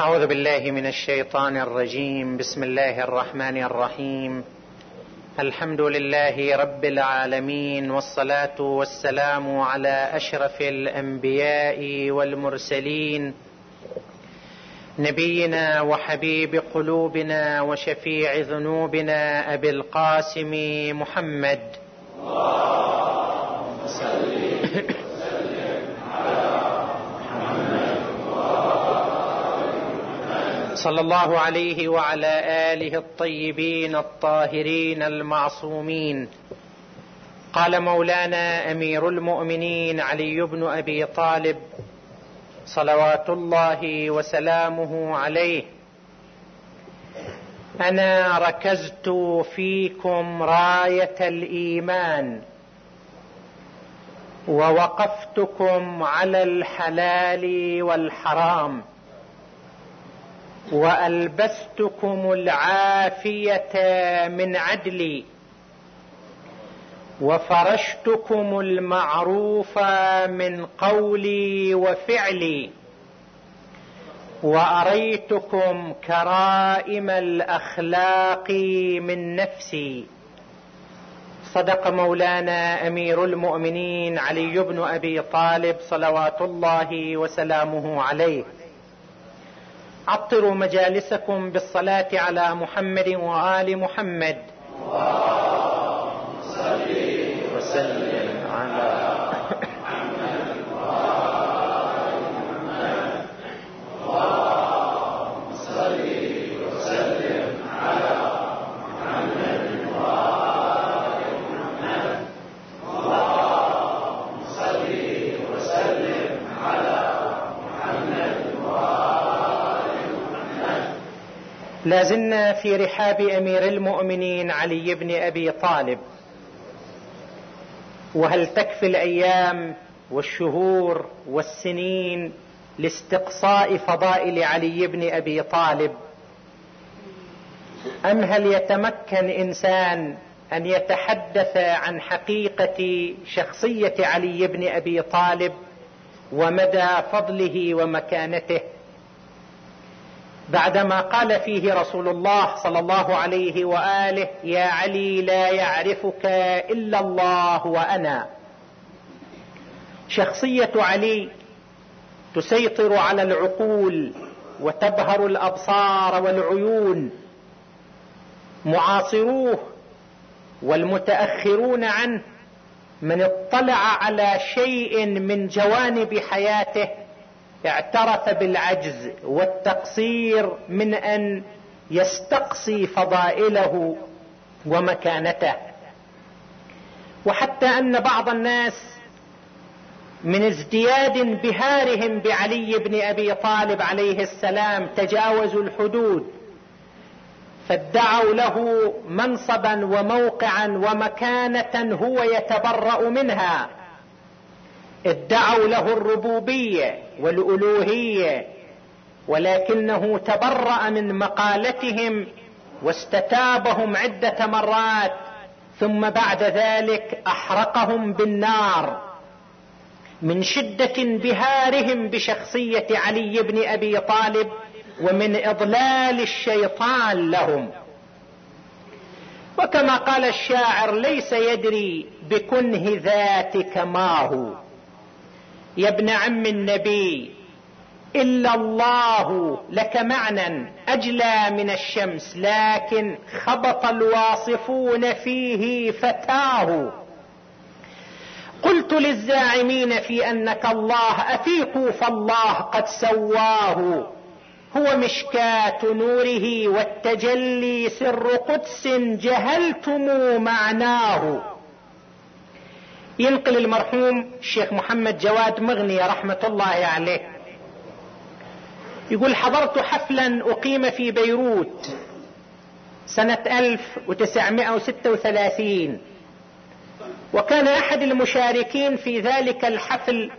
أعوذ بالله من الشيطان الرجيم. بسم الله الرحمن الرحيم. الحمد لله رب العالمين والصلاة والسلام على أشرف الأنبياء والمرسلين. نبينا وحبيب قلوبنا وشفيع ذنوبنا أبي القاسم محمد. اللهم صلى الله عليه وعلى آله الطيبين الطاهرين المعصومين. قال مولانا أمير المؤمنين علي بن أبي طالب صلوات الله وسلامه عليه. أنا ركزت فيكم راية الإيمان ووقفتكم على الحلال والحرام. وألبستكم العافية من عدلي وفرشتكم المعروف من قولي وفعلي وأريتكم كرائم الأخلاق من نفسي. صدق مولانا أمير المؤمنين علي بن أبي طالب صلوات الله وسلامه عليه. عطروا مجالسكم بالصلاة على محمد وآل محمد. وسلم. لازلنا في رحاب أمير المؤمنين علي بن أبي طالب. وهل تكفي الأيام والشهور والسنين لاستقصاء فضائل علي بن أبي طالب؟ أم هل يتمكن إنسان أن يتحدث عن حقيقة شخصية علي بن أبي طالب ومدى فضله ومكانته؟ بعدما قال فيه رسول الله صلى الله عليه وآله يا علي لا يعرفك إلا الله وأنا. شخصية علي تسيطر على العقول وتبهر الأبصار والعيون. معاصروه والمتأخرون عنه من اطلع على شيء من جوانب حياته اعترف بالعجز والتقصير من أن يستقصي فضائله ومكانته. وحتى أن بعض الناس من ازدياد انبهارهم بعلي بن أبي طالب عليه السلام تجاوزوا الحدود فادعوا له منصبا وموقعا ومكانة هو يتبرأ منها. ادعوا له الربوبية والألوهية ولكنه تبرأ من مقالتهم واستتابهم عدة مرات ثم بعد ذلك أحرقهم بالنار. من شدة انبهارهم بشخصية علي بن أبي طالب ومن إضلال الشيطان لهم. وكما قال الشاعر ليس يدري بكنه ذاتك ما هو. يا ابن عم النبي إلا الله لك معنى أجلى من الشمس لكن خبط الواصفون فيه فتاه. قلت للزاعمين في أنك الله افيقوا فالله قد سواه. هو مشكاة نوره والتجلي سر قدس جهلتم معناه. ينقل المرحوم الشيخ محمد جواد مغني رحمة الله عليه. يقول حضرت حفلا أقيم في بيروت سنة 1936 وكان أحد المشاركين في ذلك الحفل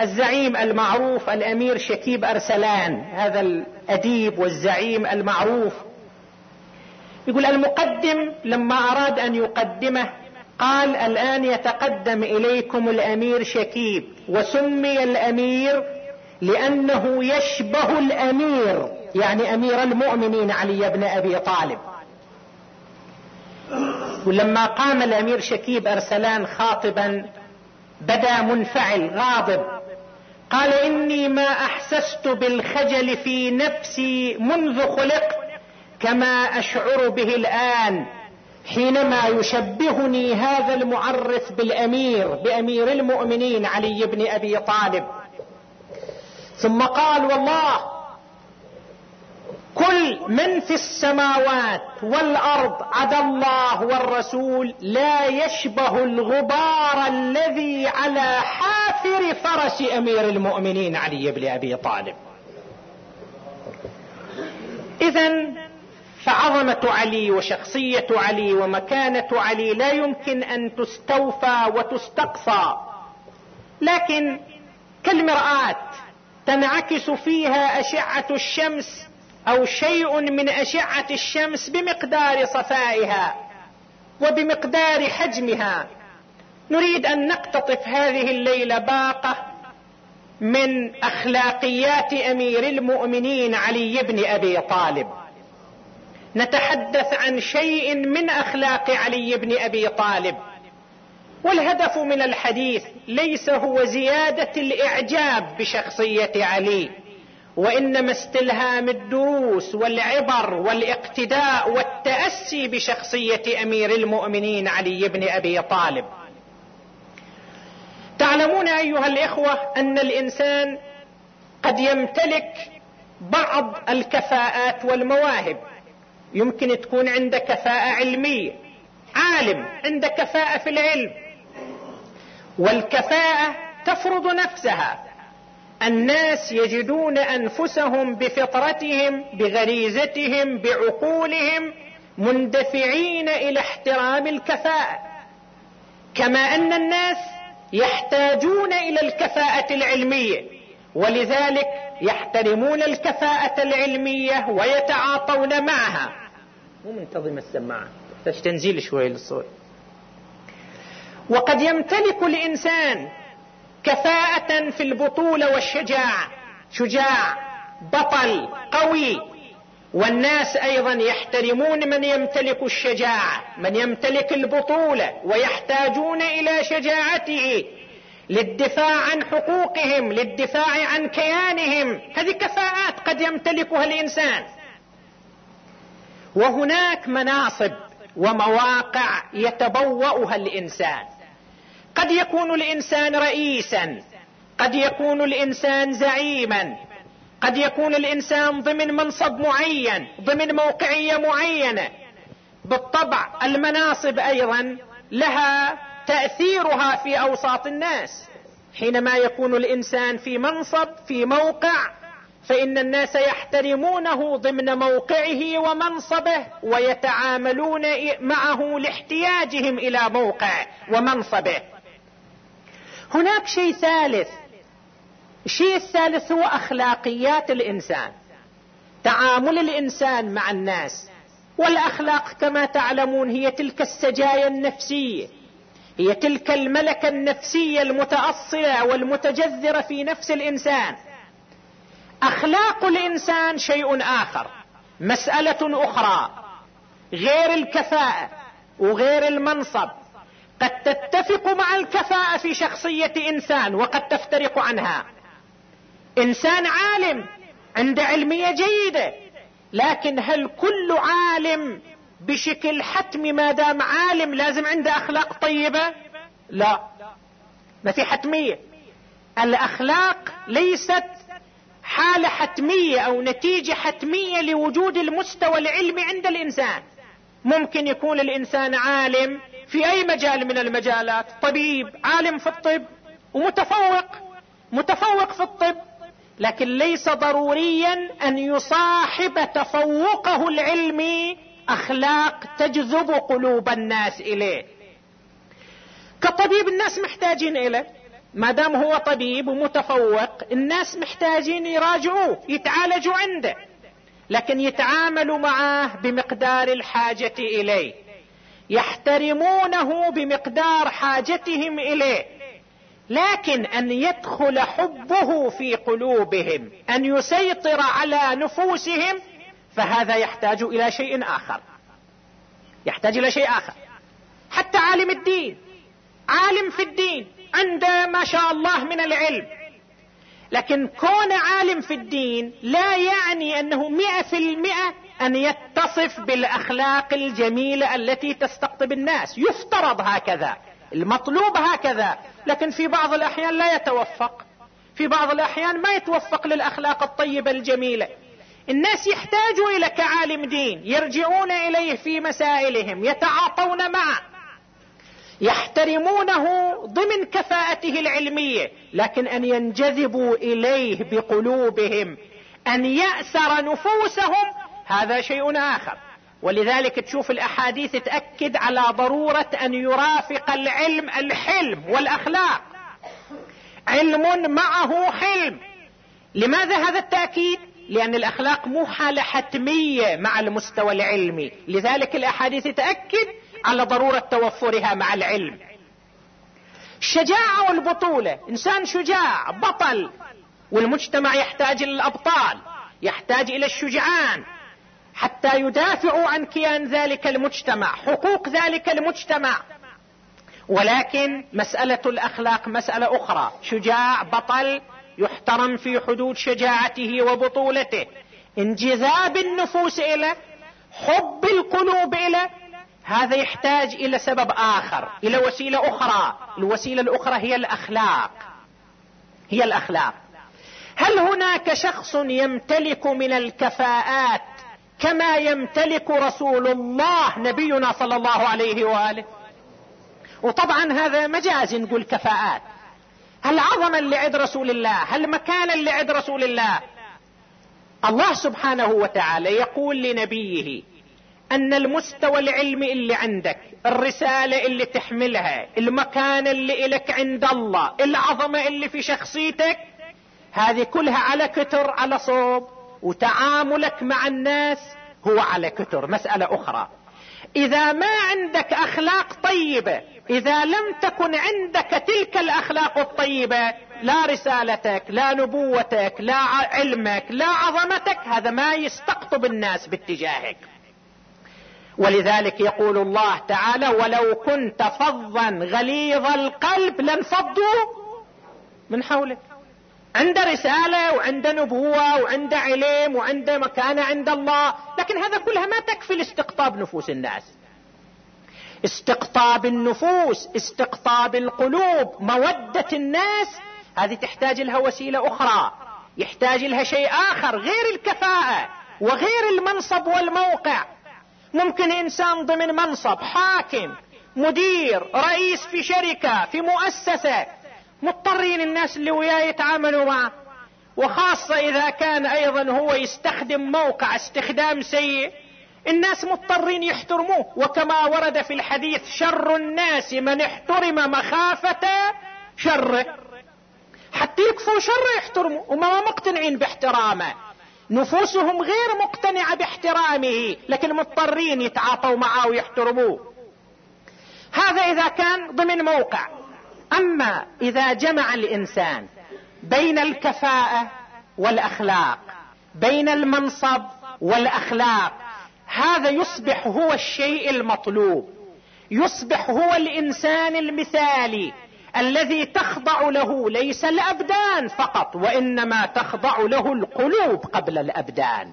الزعيم المعروف الأمير شكيب أرسلان هذا الأديب والزعيم المعروف. يقول المقدم لما أراد أن يقدمه قال الآن يتقدم إليكم الأمير شكيب وسمي الأمير لأنه يشبه الأمير يعني أمير المؤمنين علي بن أبي طالب. ولما قام الأمير شكيب أرسلان خاطبا بدا منفعل غاضب. قال إني ما أحسست بالخجل في نفسي منذ خلقت كما أشعر به الآن. حينما يشبهني هذا المعرف بالأمير بأمير المؤمنين علي بن أبي طالب. ثم قال والله كل من في السماوات والأرض عدا الله والرسول لا يشبه الغبار الذي على حافر فرس أمير المؤمنين علي بن أبي طالب. اذا فعظمة علي وشخصية علي ومكانة علي لا يمكن أن تستوفى وتستقصى. لكن كالمرآة تنعكس فيها أشعة الشمس أو شيء من أشعة الشمس بمقدار صفائها وبمقدار حجمها. نريد أن نقتطف هذه الليلة باقة من أخلاقيات أمير المؤمنين علي بن أبي طالب. نتحدث عن شيء من أخلاق علي بن أبي طالب. والهدف من الحديث ليس هو زيادة الإعجاب بشخصية علي وإنما استلهام الدروس والعبر والاقتداء والتأسي بشخصية أمير المؤمنين علي بن أبي طالب. تعلمون أيها الإخوة أن الإنسان قد يمتلك بعض الكفاءات والمواهب. يمكن تكون عنده كفاءة علمية. عالم عنده كفاءة في العلم. والكفاءة تفرض نفسها. الناس يجدون أنفسهم بفطرتهم بغريزتهم بعقولهم مندفعين إلى احترام الكفاءة. كما أن الناس يحتاجون إلى الكفاءة العلمية. ولذلك يحترمون الكفاءة العلمية ويتعاطون معها. مو منتظم السماعة تحتاج تنزيل شوي للصوت. وقد يمتلك الإنسان كفاءة في البطولة والشجاعة شجاع بطل قوي. والناس أيضا يحترمون من يمتلك الشجاعة من يمتلك البطولة ويحتاجون إلى شجاعته. للدفاع عن حقوقهم للدفاع عن كيانهم. هذه كفاءات قد يمتلكها الإنسان. وهناك مناصب ومواقع يتبوأها الإنسان. قد يكون الإنسان رئيسا قد يكون الإنسان زعيما قد يكون الإنسان ضمن منصب معين ضمن موقعية معينة. بالطبع المناصب أيضا لها تأثيرها في أوساط الناس. حينما يكون الإنسان في منصب في موقع فإن الناس يحترمونه ضمن موقعه ومنصبه ويتعاملون معه لاحتياجهم إلى موقع ومنصبه. هناك شيء ثالث. الشيء الثالث هو أخلاقيات الإنسان. تعامل الإنسان مع الناس. والأخلاق كما تعلمون هي تلك السجايا النفسية. هي تلك الملكة النفسية المتأصلة والمتجذرة في نفس الإنسان. أخلاق الإنسان شيء آخر مسألة أخرى غير الكفاءة وغير المنصب. قد تتفق مع الكفاءة في شخصية إنسان وقد تفترق عنها. إنسان عالم عنده علمية جيدة لكن هل كل عالم بشكل حتمي ما دام عالم لازم عنده أخلاق طيبة؟ لا. ما في حتمية. الأخلاق ليست حالة حتمية أو نتيجة حتمية لوجود المستوى العلمي عند الإنسان. ممكن يكون الإنسان عالم في أي مجال من المجالات. طبيب عالم في الطب ومتفوق متفوق في الطب. لكن ليس ضروريا أن يصاحب تفوقه العلمي أخلاق تجذب قلوب الناس إليه. كطبيب الناس محتاجين إليه. ما دام هو طبيب ومتفوق الناس محتاجين يراجعوه يتعالجوا عنده. لكن يتعاملوا معه بمقدار الحاجة إليه. يحترمونه بمقدار حاجتهم إليه. لكن أن يدخل حبه في قلوبهم أن يسيطر على نفوسهم فهذا يحتاج إلى شيء آخر. يحتاج إلى شيء آخر. حتى عالم الدين. عالم في الدين. عنده ما شاء الله من العلم. لكن كون عالم في الدين لا يعني أنه مئة في المئة أن يتصف بالأخلاق الجميلة التي تستقطب الناس. يفترض هكذا. المطلوب هكذا. لكن في بعض الأحيان لا يتوفق. في بعض الأحيان ما يتوفق للأخلاق الطيبة الجميلة. الناس يحتاجوا إلى كعالم دين يرجعون إليه في مسائلهم يتعاطون معه يحترمونه ضمن كفاءته العلمية لكن أن ينجذبوا إليه بقلوبهم أن يأسر نفوسهم هذا شيء آخر. ولذلك تشوف الأحاديث تأكد على ضرورة أن يرافق العلم الحلم والأخلاق. علم معه حلم. لماذا هذا التأكيد؟ لأن الأخلاق مو حالة حتمية مع المستوى العلمي. لذلك الأحاديث تأكد على ضرورة توفرها مع العلم. الشجاعه والبطولة. إنسان شجاع بطل. والمجتمع يحتاج إلى الأبطال يحتاج إلى الشجعان. حتى يدافعوا عن كيان ذلك المجتمع حقوق ذلك المجتمع. ولكن مسألة الأخلاق مسألة أخرى. شجاع بطل يحترم في حدود شجاعته وبطولته. انجذاب النفوس اليه حب القلوب اليه هذا يحتاج إلى سبب آخر إلى وسيلة أخرى. الوسيلة الأخرى هي الأخلاق. هي الأخلاق. هل هناك شخص يمتلك من الكفاءات كما يمتلك رسول الله نبينا صلى الله عليه وآله؟ وطبعا هذا مجاز نقول كفاءات. هل اللي عند رسول الله هل مكانا اللي عند رسول الله. الله سبحانه وتعالى يقول لنبيه أن المستوى العلمي اللي عندك الرسالة اللي تحملها المكان اللي إلك عند الله العظمة اللي في شخصيتك هذه كلها على كتر على صوب وتعاملك مع الناس هو على كتر. مسألة أخرى. إذا ما عندك أخلاق طيبة إذا لم تكن عندك تلك الأخلاق الطيبة لا رسالتك لا نبوتك لا علمك لا عظمتك هذا ما يستقطب الناس باتجاهك. ولذلك يقول الله تعالى ولو كنت فظا غليظ القلب لانفضوا من حولك. عنده رسالة وعنده نبوة وعنده علم وعنده مكانة عند الله. لكن هذا كلها ما تكفي لاستقطاب نفوس الناس. استقطاب النفوس استقطاب القلوب مودة الناس. هذه تحتاج لها وسيلة أخرى. يحتاج لها شيء آخر غير الكفاءة وغير المنصب والموقع. ممكن إنسان ضمن منصب حاكم مدير رئيس في شركة في مؤسسة مضطرين الناس اللي وياه يتعاملوا معه. وخاصة إذا كان أيضا هو يستخدم موقع استخدام سيء الناس مضطرين يحترموه. وكما ورد في الحديث شر الناس من احترم مخافة شره. حتى يكفوا شر يحترموا وما مقتنعين باحترامه. نفوسهم غير مقتنعة باحترامه لكن مضطرين يتعاطوا معه ويحترموه. هذا إذا كان ضمن موقع. أما إذا جمع الإنسان بين الكفاءة والأخلاق بين المنصب والأخلاق هذا يصبح هو الشيء المطلوب يصبح هو الإنسان المثالي الذي تخضع له ليس الأبدان فقط وإنما تخضع له القلوب قبل الأبدان.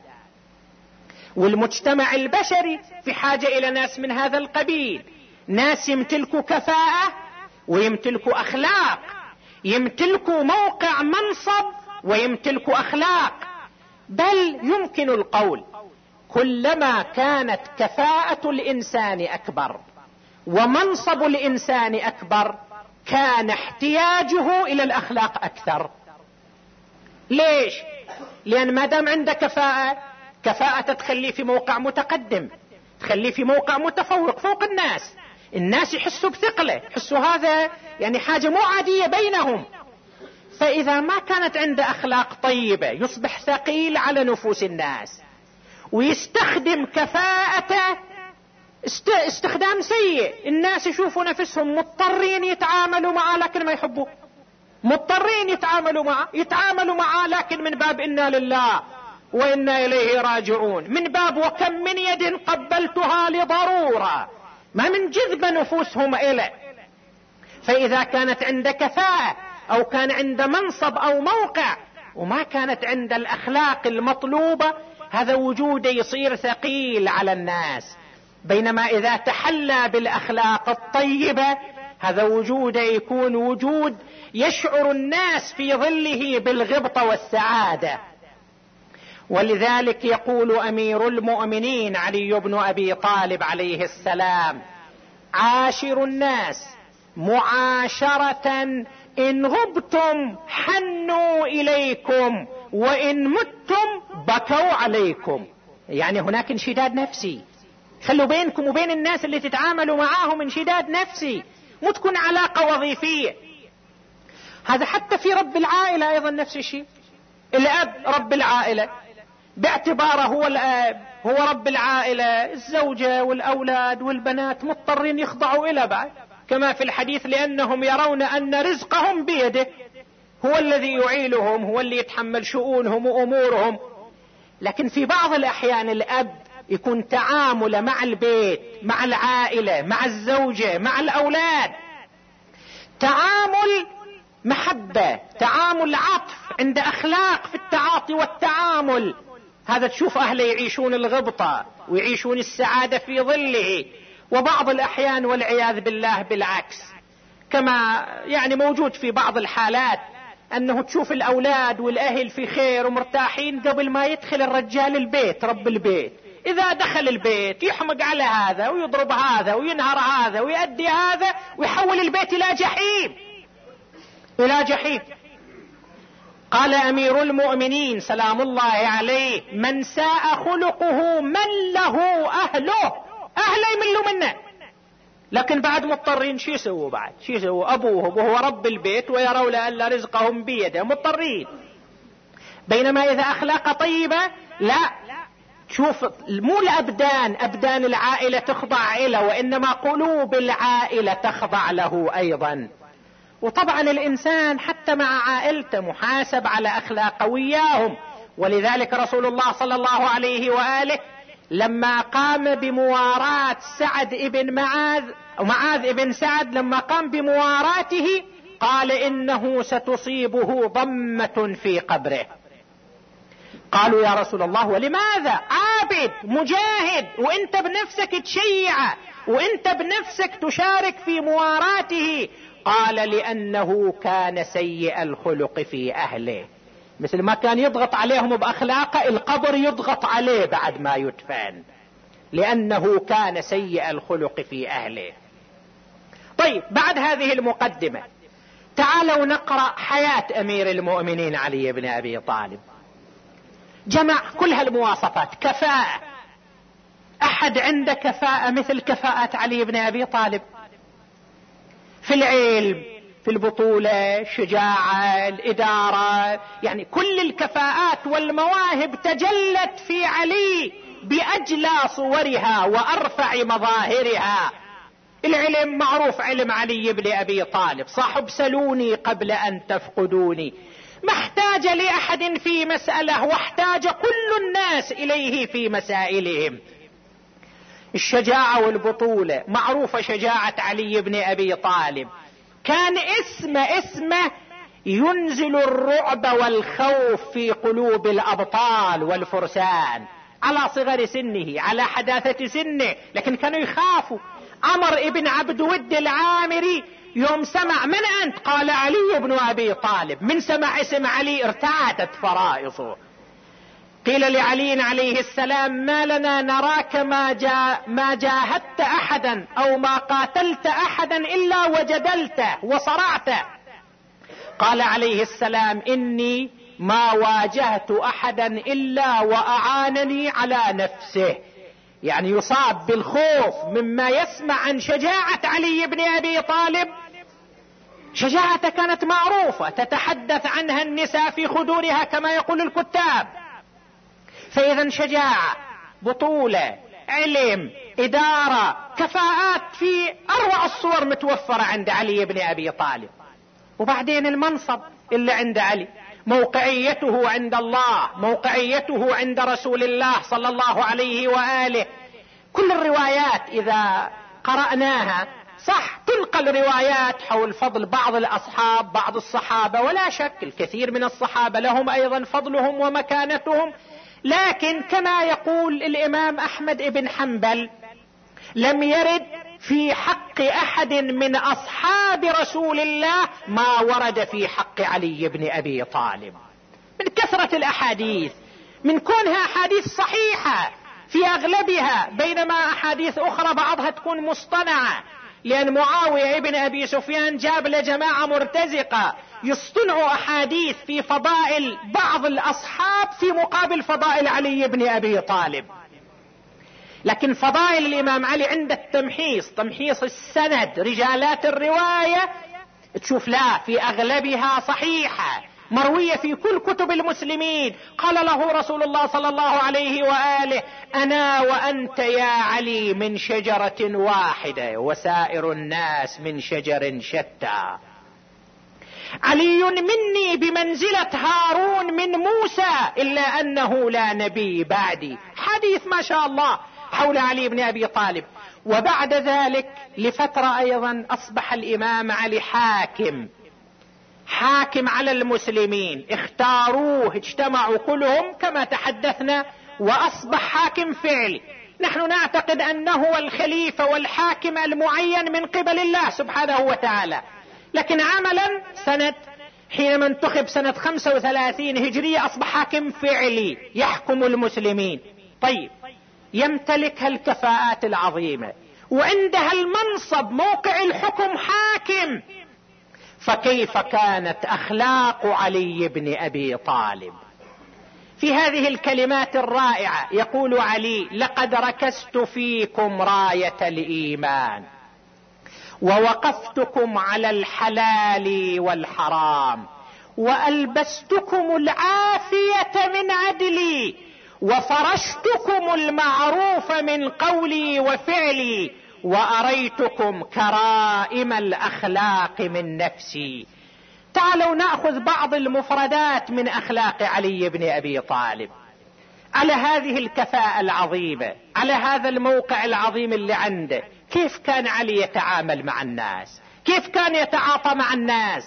والمجتمع البشري في حاجة إلى ناس من هذا القبيل ناس يمتلكوا كفاءة ويمتلكوا أخلاق. يمتلكوا موقع منصب ويمتلكوا أخلاق. بل يمكن القول كلما كانت كفاءة الإنسان أكبر ومنصب الإنسان أكبر كان احتياجه إلى الأخلاق أكثر. ليش؟ لأن ما دام عنده كفاءة كفاءة تخليه في موقع متقدم تخليه في موقع متفوق فوق الناس. الناس يحسوا بثقله يحسوا هذا يعني حاجة مو عادية بينهم. فإذا ما كانت عنده أخلاق طيبة يصبح ثقيل على نفوس الناس. ويستخدم كفاءته استخدام سيء. الناس يشوفوا نفسهم مضطرين يتعاملوا معه لكن ما يحبوه. مضطرين يتعاملوا معه يتعاملوا معه لكن من باب إنا لله وإنا إليه راجعون. من باب وكم من يد قبلتها لضرورة. ما من جذب نفوسهم اليه فإذا كانت عند كفاءة أو كان عند منصب أو موقع وما كانت عند الأخلاق المطلوبة هذا وجوده يصير ثقيل على الناس. بينما إذا تحلى بالأخلاق الطيبة هذا وجوده يكون وجود يشعر الناس في ظله بالغبطه والسعادة. ولذلك يقول أمير المؤمنين علي بن أبي طالب عليه السلام عاشر الناس معاشرة إن غبتم حنوا إليكم وإن متم بكوا عليكم. يعني هناك انشداد نفسي. خلوا بينكم وبين الناس اللي تتعاملوا معاهم انشداد نفسي. مو تكون علاقة وظيفية. هذا حتى في رب العائلة أيضا نفس الشيء. الأب رب العائلة. باعتباره هو الاب هو رب العائلة الزوجة والأولاد والبنات مضطرين يخضعوا إلى بعد كما في الحديث لأنهم يرون أن رزقهم بيده. هو الذي يعيلهم هو اللي يتحمل شؤونهم وأمورهم. لكن في بعض الأحيان الأب يكون تعامله مع البيت مع العائلة مع الزوجة مع الأولاد. تعامل محبة تعامل عطف عند أخلاق في التعاطي والتعامل. هذا تشوف أهله يعيشون الغبطة ويعيشون السعادة في ظله وبعض الأحيان والعياذ بالله بالعكس. كما يعني موجود في بعض الحالات أنه تشوف الأولاد والأهل في خير ومرتاحين قبل ما يدخل الرجال البيت رب البيت. إذا دخل البيت يحمق على هذا ويضرب هذا وينهر هذا ويؤدي هذا ويحول البيت إلى جحيم. إلى جحيم. قال أمير المؤمنين سلام الله عليه من ساء خلقه من له أهله؟ اهله يملوا منه. لكن بعد مضطرين شو يسووا بعد؟ شو يسووا؟ أبوهم وهو رب البيت ويروا لأن رزقهم بيده مضطرين. بينما إذا اخلاقه طيبة لا. شوف مو الأبدان أبدان العائلة تخضع له وإنما قلوب العائلة تخضع له أيضا. وطبعا الإنسان حتى مع عائلته محاسب على اخلاقه وياهم ولذلك رسول الله صلى الله عليه وآله لما قام بمواراة سعد ابن معاذ معاذ ابن سعد لما قام بمواراته قال إنه ستصيبه ضمة في قبره. قالوا يا رسول الله ولماذا؟ عابد مجاهد وإنت بنفسك تشيع وإنت بنفسك تشارك في مواراته. قال لأنه كان سيء الخلق في أهله. مثل ما كان يضغط عليهم بأخلاقه القبر يضغط عليه بعد ما يدفن. لأنه كان سيء الخلق في أهله. طيب بعد هذه المقدمة تعالوا نقرأ حياة أمير المؤمنين علي بن أبي طالب. جمع كل هالمواصفات كفاءة. أحد عنده كفاءة مثل كفاءة علي بن أبي طالب؟ في العلم في البطولة الشجاعة الإدارة يعني كل الكفاءات والمواهب تجلت في علي بأجلى صورها وأرفع مظاهرها. العلم معروف علم علي بن أبي طالب. صاحب سلوني قبل أن تفقدوني. ما احتاج لأحد في مسألة واحتاج كل الناس إليه في مسائلهم. الشجاعة والبطولة. معروفة شجاعة علي بن أبي طالب. كان اسمه اسمه ينزل الرعب والخوف في قلوب الأبطال والفرسان. على صغر سنه على حداثة سنه لكن كانوا يخافوا. عمر ابن عبد ود العامري يوم سمع من أنت؟ قال علي بن أبي طالب. من سمع اسم علي ارتعدت فرائصه. قيل لعلي عليه السلام ما لنا نراك ما, جا ما جاهدت أحدا أو ما قاتلت أحدا إلا وجدلته وصرعته قال عليه السلام إني ما واجهت أحدا إلا وأعانني على نفسه. يعني يصاب بالخوف مما يسمع عن شجاعة علي بن أبي طالب. شجاعته كانت معروفة تتحدث عنها النساء في خدورها كما يقول الكتاب. فإذا شجاعة بطولة علم إدارة كفاءات في أروع الصور متوفرة عند علي بن أبي طالب. وبعدين المنصب اللي عند علي موقعيته عند الله موقعيته عند رسول الله صلى الله عليه وآله. كل الروايات إذا قرأناها صح تنقل روايات حول فضل بعض الأصحاب بعض الصحابة ولا شك الكثير من الصحابة لهم أيضا فضلهم ومكانتهم. لكن كما يقول الإمام أحمد بن حنبل لم يرد في حق أحد من أصحاب رسول الله ما ورد في حق علي بن أبي طالب. من كثرة الأحاديث من كونها أحاديث صحيحة في أغلبها بينما أحاديث أخرى بعضها تكون مصطنعة. لأن معاوية ابن أبي سفيان جاب لجماعة مرتزقة يصطنعوا أحاديث في فضائل بعض الأصحاب في مقابل فضائل علي بن أبي طالب. لكن فضائل الإمام علي عند التمحيص تمحيص السند رجالات الرواية تشوف لا في أغلبها صحيحة مروية في كل كتب المسلمين. قال له رسول الله صلى الله عليه وآله أنا وأنت يا علي من شجرة واحدة وسائر الناس من شجر شتى. علي مني بمنزلة هارون من موسى إلا أنه لا نبي بعدي. حديث ما شاء الله حول علي بن أبي طالب. وبعد ذلك لفترة أيضا أصبح الإمام علي حاكم. حاكم على المسلمين. اختاروه اجتمعوا كلهم كما تحدثنا وأصبح حاكم فعلي نحن نعتقد أنه الخليفة والحاكم المعين من قبل الله سبحانه وتعالى. لكن عملا سنه حينما انتخب سنة 35 هجرية أصبح حاكم فعلي يحكم المسلمين. طيب يمتلك الكفاءات العظيمة. وعندها المنصب موقع الحكم حاكم. فكيف كانت أخلاق علي بن أبي طالب؟ في هذه الكلمات الرائعة يقول علي لقد ركزت فيكم راية الإيمان. ووقفتكم على الحلال والحرام وألبستكم العافية من عدلي وفرشتكم المعروف من قولي وفعلي وأريتكم كرائم الأخلاق من نفسي. تعالوا نأخذ بعض المفردات من أخلاق علي بن أبي طالب. على هذه الكفاءة العظيمة على هذا الموقع العظيم اللي عنده كيف كان علي يتعامل مع الناس؟ كيف كان يتعاطى مع الناس؟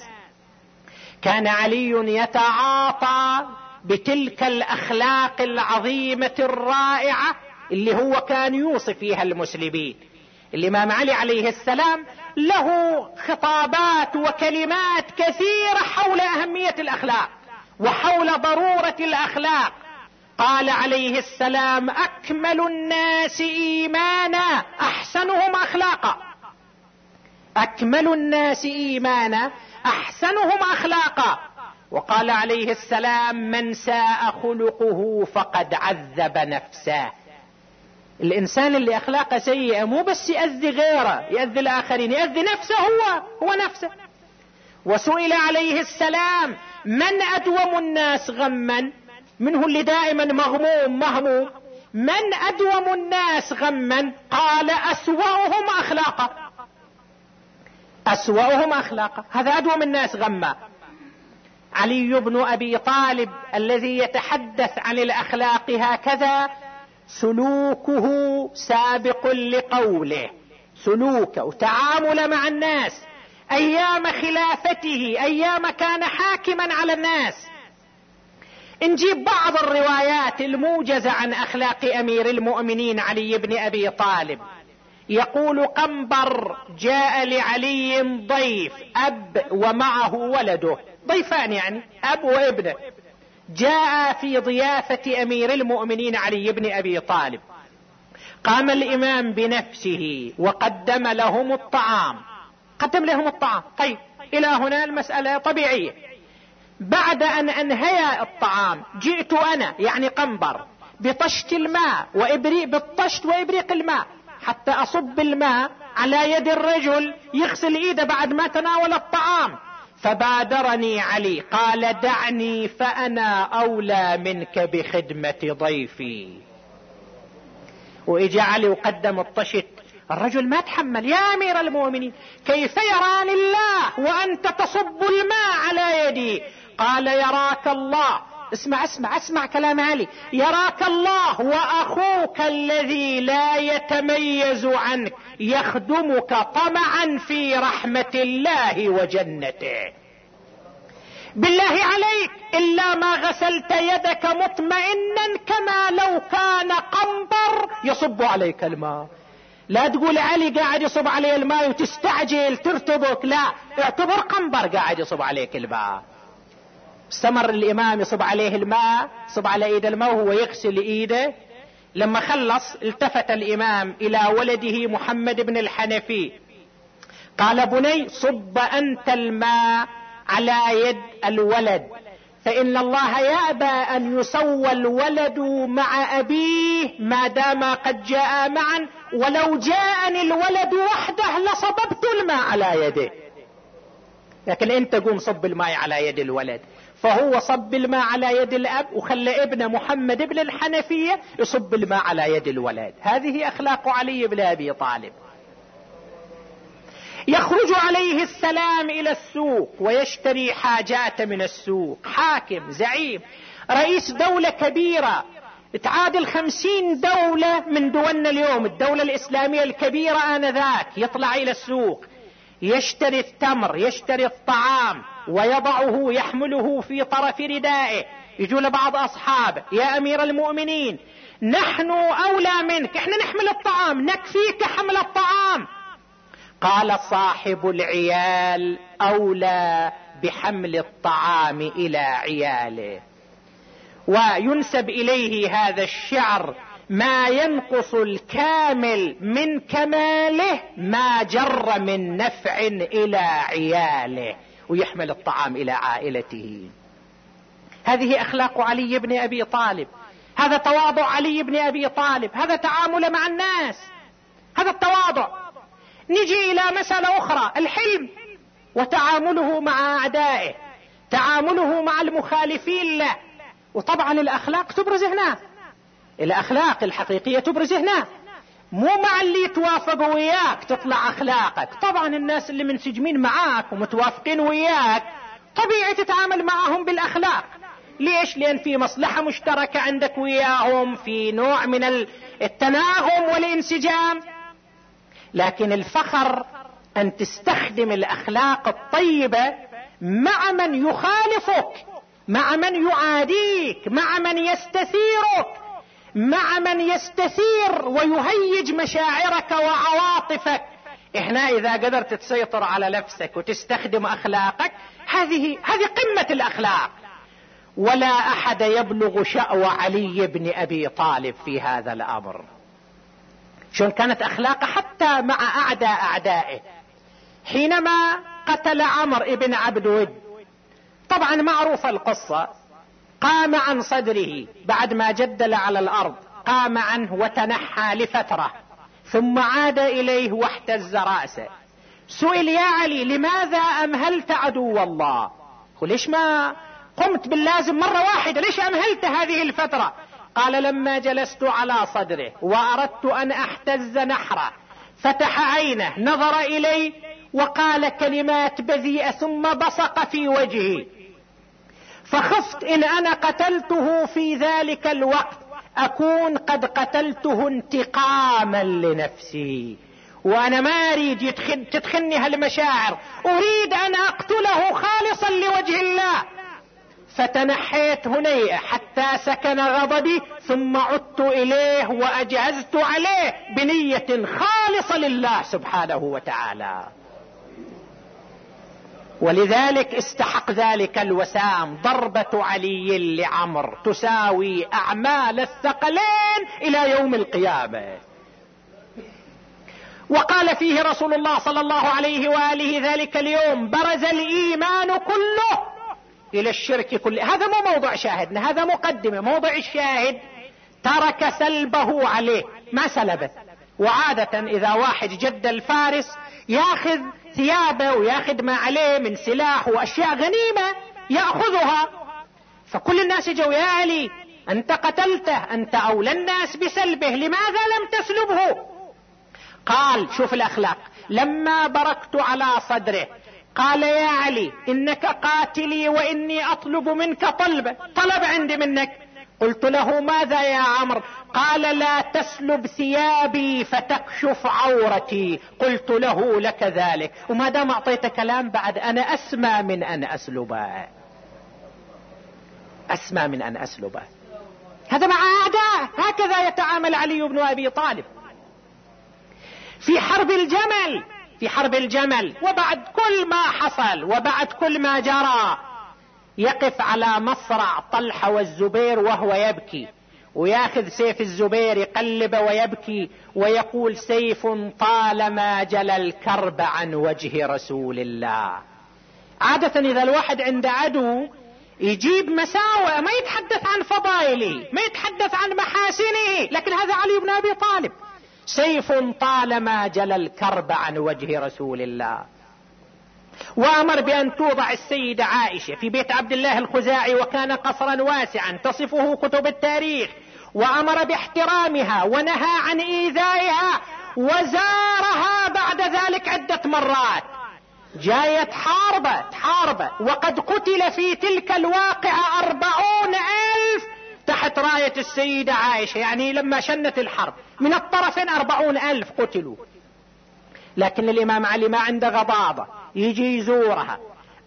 كان علي يتعاطى بتلك الأخلاق العظيمة الرائعة اللي هو كان يوصف فيها المسلمين. الإمام علي عليه السلام له خطابات وكلمات كثيرة حول أهمية الأخلاق وحول ضرورة الأخلاق. قال عليه السلام أكمل الناس إيمانا أحسنهم أخلاقا. أكمل الناس إيمانا أحسنهم أخلاقا. وقال عليه السلام من ساء خلقه فقد عذب نفسه. الإنسان اللي أخلاقه سيئة مو بس يأذي غيره يأذي الآخرين يأذي نفسه هو هو نفسه. وسئل عليه السلام من أدوم الناس غما؟ منه اللي دائما مغموم مهموم. من أدوم الناس غما؟ قال أسوأهم اخلاقا. أسوأهم اخلاقا. هذا أدوم الناس غما. علي بن أبي طالب الذي يتحدث عن الأخلاق هكذا سلوكه سابق لقوله. سلوكه وتعامل مع الناس. أيام خلافته أيام كان حاكما على الناس. نجيب بعض الروايات الموجزة عن أخلاق أمير المؤمنين علي بن أبي طالب. يقول قنبر جاء لعلي ضيف أب ومعه ولده. ضيفان يعني أب وابنه. جاء في ضيافة أمير المؤمنين علي بن أبي طالب. قام الإمام بنفسه وقدم لهم الطعام. قدم لهم الطعام. طيب إلى هنا المسألة طبيعية. بعد أن انهي الطعام جئت أنا يعني قنبر بطشت الماء وابريق بالطشت وإبريق الماء حتى أصب الماء على يد الرجل يغسل إيده بعد ما تناول الطعام. فبادرني علي قال دعني فأنا أولى منك بخدمة ضيفي. واجا علي وقدم الطشت. الرجل ما تحمل. يا أمير المؤمنين كيف يراني الله وأنت تصب الماء على يدي؟ قال يراك الله. اسمع اسمع اسمع كلام علي. يراك الله وأخوك الذي لا يتميز عنك. يخدمك طمعا في رحمة الله وجنته. بالله عليك إلا ما غسلت يدك مطمئنا كما لو كان قنبر يصب عليك الماء. لا تقول علي قاعد يصب عليه الماء وتستعجل ترتبك لا اعتبر قنبر قاعد يصب عليك الماء. استمر الإمام يصب عليه الماء صب على إيد الماء وهو يغسل ايده لما خلص التفت الإمام إلى ولده محمد بن الحنفي. قال بني صب أنت الماء على يد الولد. فإن الله يأبى أن يسوى الولد مع أبيه ما دام قد جاء معا. ولو جاءني الولد وحده لصببت الماء على يده. لكن أنت قوم صب الماء على يد الولد. فهو صب الماء على يد الأب وخلى ابن محمد بن الحنفية يصب الماء على يد الولد هذه أخلاق علي بن أبي طالب. يخرج عليه السلام إلى السوق ويشتري حاجات من السوق. حاكم زعيم رئيس دولة كبيرة. تعادل خمسين دولة من دولنا اليوم. الدولة الإسلامية الكبيرة آنذاك. يطلع إلى السوق. يشتري التمر يشتري الطعام. ويضعه يحمله في طرف ردائه. يجوا لبعض أصحابه يا أمير المؤمنين نحن أولى منك. إحنا نحمل الطعام نكفيك حمل الطعام. قال صاحب العيال أولى بحمل الطعام إلى عياله. وينسب إليه هذا الشعر ما ينقص الكامل من كماله ما جر من نفع إلى عياله. ويحمل الطعام إلى عائلته. هذه أخلاق علي بن أبي طالب. هذا تواضع علي بن أبي طالب. هذا تعامل مع الناس. هذا التواضع. نجي إلى مسألة أخرى الحلم وتعامله مع أعدائه تعامله مع المخالفين له. وطبعا الأخلاق تبرز هنا. الأخلاق الحقيقية تبرز هنا. مو مع اللي توافق وياك تطلع أخلاقك. طبعا الناس اللي منسجمين معاك ومتوافقين وياك طبيعي تتعامل معهم بالأخلاق. ليش؟ لأن في مصلحة مشتركة عندك وياهم في نوع من التناغم والانسجام. لكن الفخر أن تستخدم الأخلاق الطيبة مع من يخالفك مع من يعاديك مع من يستثيرك. مع من يستثير ويهيج مشاعرك وعواطفك. إحنا إذا قدرت تسيطر على نفسك وتستخدم أخلاقك هذه هذه قمة الأخلاق. ولا أحد يبلغ شأو علي بن أبي طالب في هذا الأمر. شلون كانت أخلاقه حتى مع أعداء أعدائه. حينما قتل عمر ابن عبد ود طبعا معروفة القصة. قام عن صدره بعد ما جدل على الأرض قام عنه وتنحى لفترة ثم عاد إليه واحتز رأسه. سئل يا علي لماذا أمهلت عدو الله؟ ليش ما قمت باللازم مرة واحدة ليش أمهلت هذه الفترة؟ قال لما جلست على صدره وأردت أن أحتز نحره فتح عينه نظر الي وقال كلمات بذيئة ثم بصق في وجهي فخفت إن أنا قتلته في ذلك الوقت. أكون قد قتلته انتقاما لنفسي. وأنا ما اريد تدخلني هالمشاعر. أريد أن أقتله خالصا لوجه الله. فتنحيت هنيئة حتى سكن غضبي ثم عدت إليه واجهزت عليه بنية خالصة لله سبحانه وتعالى. ولذلك استحق ذلك الوسام ضربة علي لعمر تساوي أعمال الثقلين إلى يوم القيامة. وقال فيه رسول الله صلى الله عليه وآله ذلك اليوم برز الإيمان كله إلى الشرك كله. هذا مو موضوع شاهدنا هذا مقدمة موضع الشاهد. ترك سلبه عليه ما سلبه. وعادة إذا واحد جد الفارس ياخذ ثيابه وياخذ ما عليه من سلاح وأشياء غنيمة يأخذها. فكل الناس جوا يا علي أنت قتلته أنت أولى الناس بسلبه لماذا لم تسلبه؟ قال شوف الأخلاق. لما بركت على صدره. قال يا علي إنك قاتلي وإني أطلب منك طلبه طلب عندي منك. قلت له ماذا يا عمرو؟ قال لا تسلب ثيابي فتكشف عورتي. قلت له لك ذلك. وما دام أعطيت كلام بعد أنا أسمى من أن اسلبه أسمى من أن اسلبه هذا مع اعداء هكذا يتعامل علي بن أبي طالب. في حرب الجمل في حرب الجمل وبعد كل ما حصل وبعد كل ما جرى يقف على مصرع طلحة والزبير وهو يبكي وياخذ سيف الزبير يقلبه ويبكي ويقول سيف طالما جل الكرب عن وجه رسول الله. عادة إذا الواحد عند عدو يجيب مساوئ ما يتحدث عن فضائله ما يتحدث عن محاسنه لكن هذا علي بن أبي طالب. سيف طالما جل الكرب عن وجه رسول الله. وأمر بأن توضع السيدة عائشة في بيت عبد الله الخزاعي وكان قصرا واسعا تصفه كتب التاريخ. وأمر باحترامها ونهى عن إيذائها وزارها بعد ذلك عدة مرات. جاية تحاربه تحاربه وقد قتل في تلك الواقعة أربعون ألف تحت راية السيدة عائشة يعني لما شنت الحرب. من الطرفين أربعون ألف قتلوا. لكن الإمام علي ما عنده غضاضة. يجي يزورها.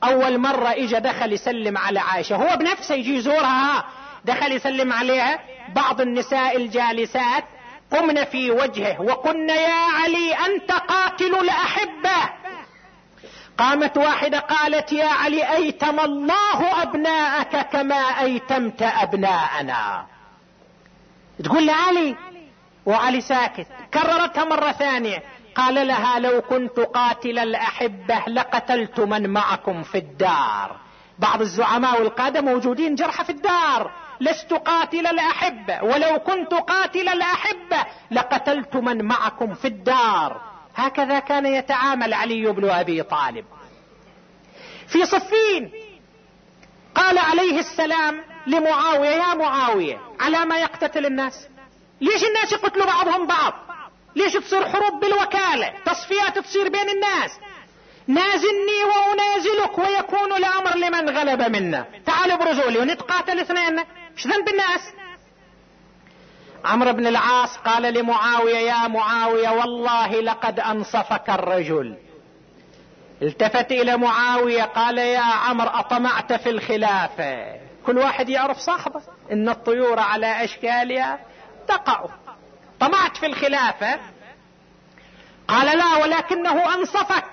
أول مرة إجا دخل يسلم على عائشة. هو بنفسه يجي يزورها. دخل يسلم عليها. بعض النساء الجالسات قمن في وجهه وقلن يا علي أنت قاتل الأحبة قامت واحدة قالت يا علي أيتم الله أبناءك كما أيتمت أبناءنا. تقول لعلي وعلي ساكت. كررتها مرة ثانية. قال لها لو كنت قاتل الأحبة لقتلت من معكم في الدار. بعض الزعماء والقادة موجودين جرحى في الدار. لست قاتل الأحبة ولو كنت قاتل الأحبة لقتلت من معكم في الدار. هكذا كان يتعامل علي بن أبي طالب. في صفين قال عليه السلام لمعاوية يا معاوية على ما يقتتل الناس؟ ليش الناس يقتلوا بعضهم بعض؟ ليش تصير حروب بالوكالة؟ تصفيات تصير بين الناس. نازلني وأنازلك ويكون الأمر لمن غلب منا. تعالوا لي ونتقاتل اثنين. إيش ذنب الناس؟ عمرو بن العاص قال لمعاوية يا معاوية والله لقد أنصفك الرجل. التفت إلى معاوية قال يا عمرو أطمعت في الخلافة. كل واحد يعرف صاحبه. إن الطيور على أشكالها تقع. طمعت في الخلافة. قال لا ولكنه أنصفك.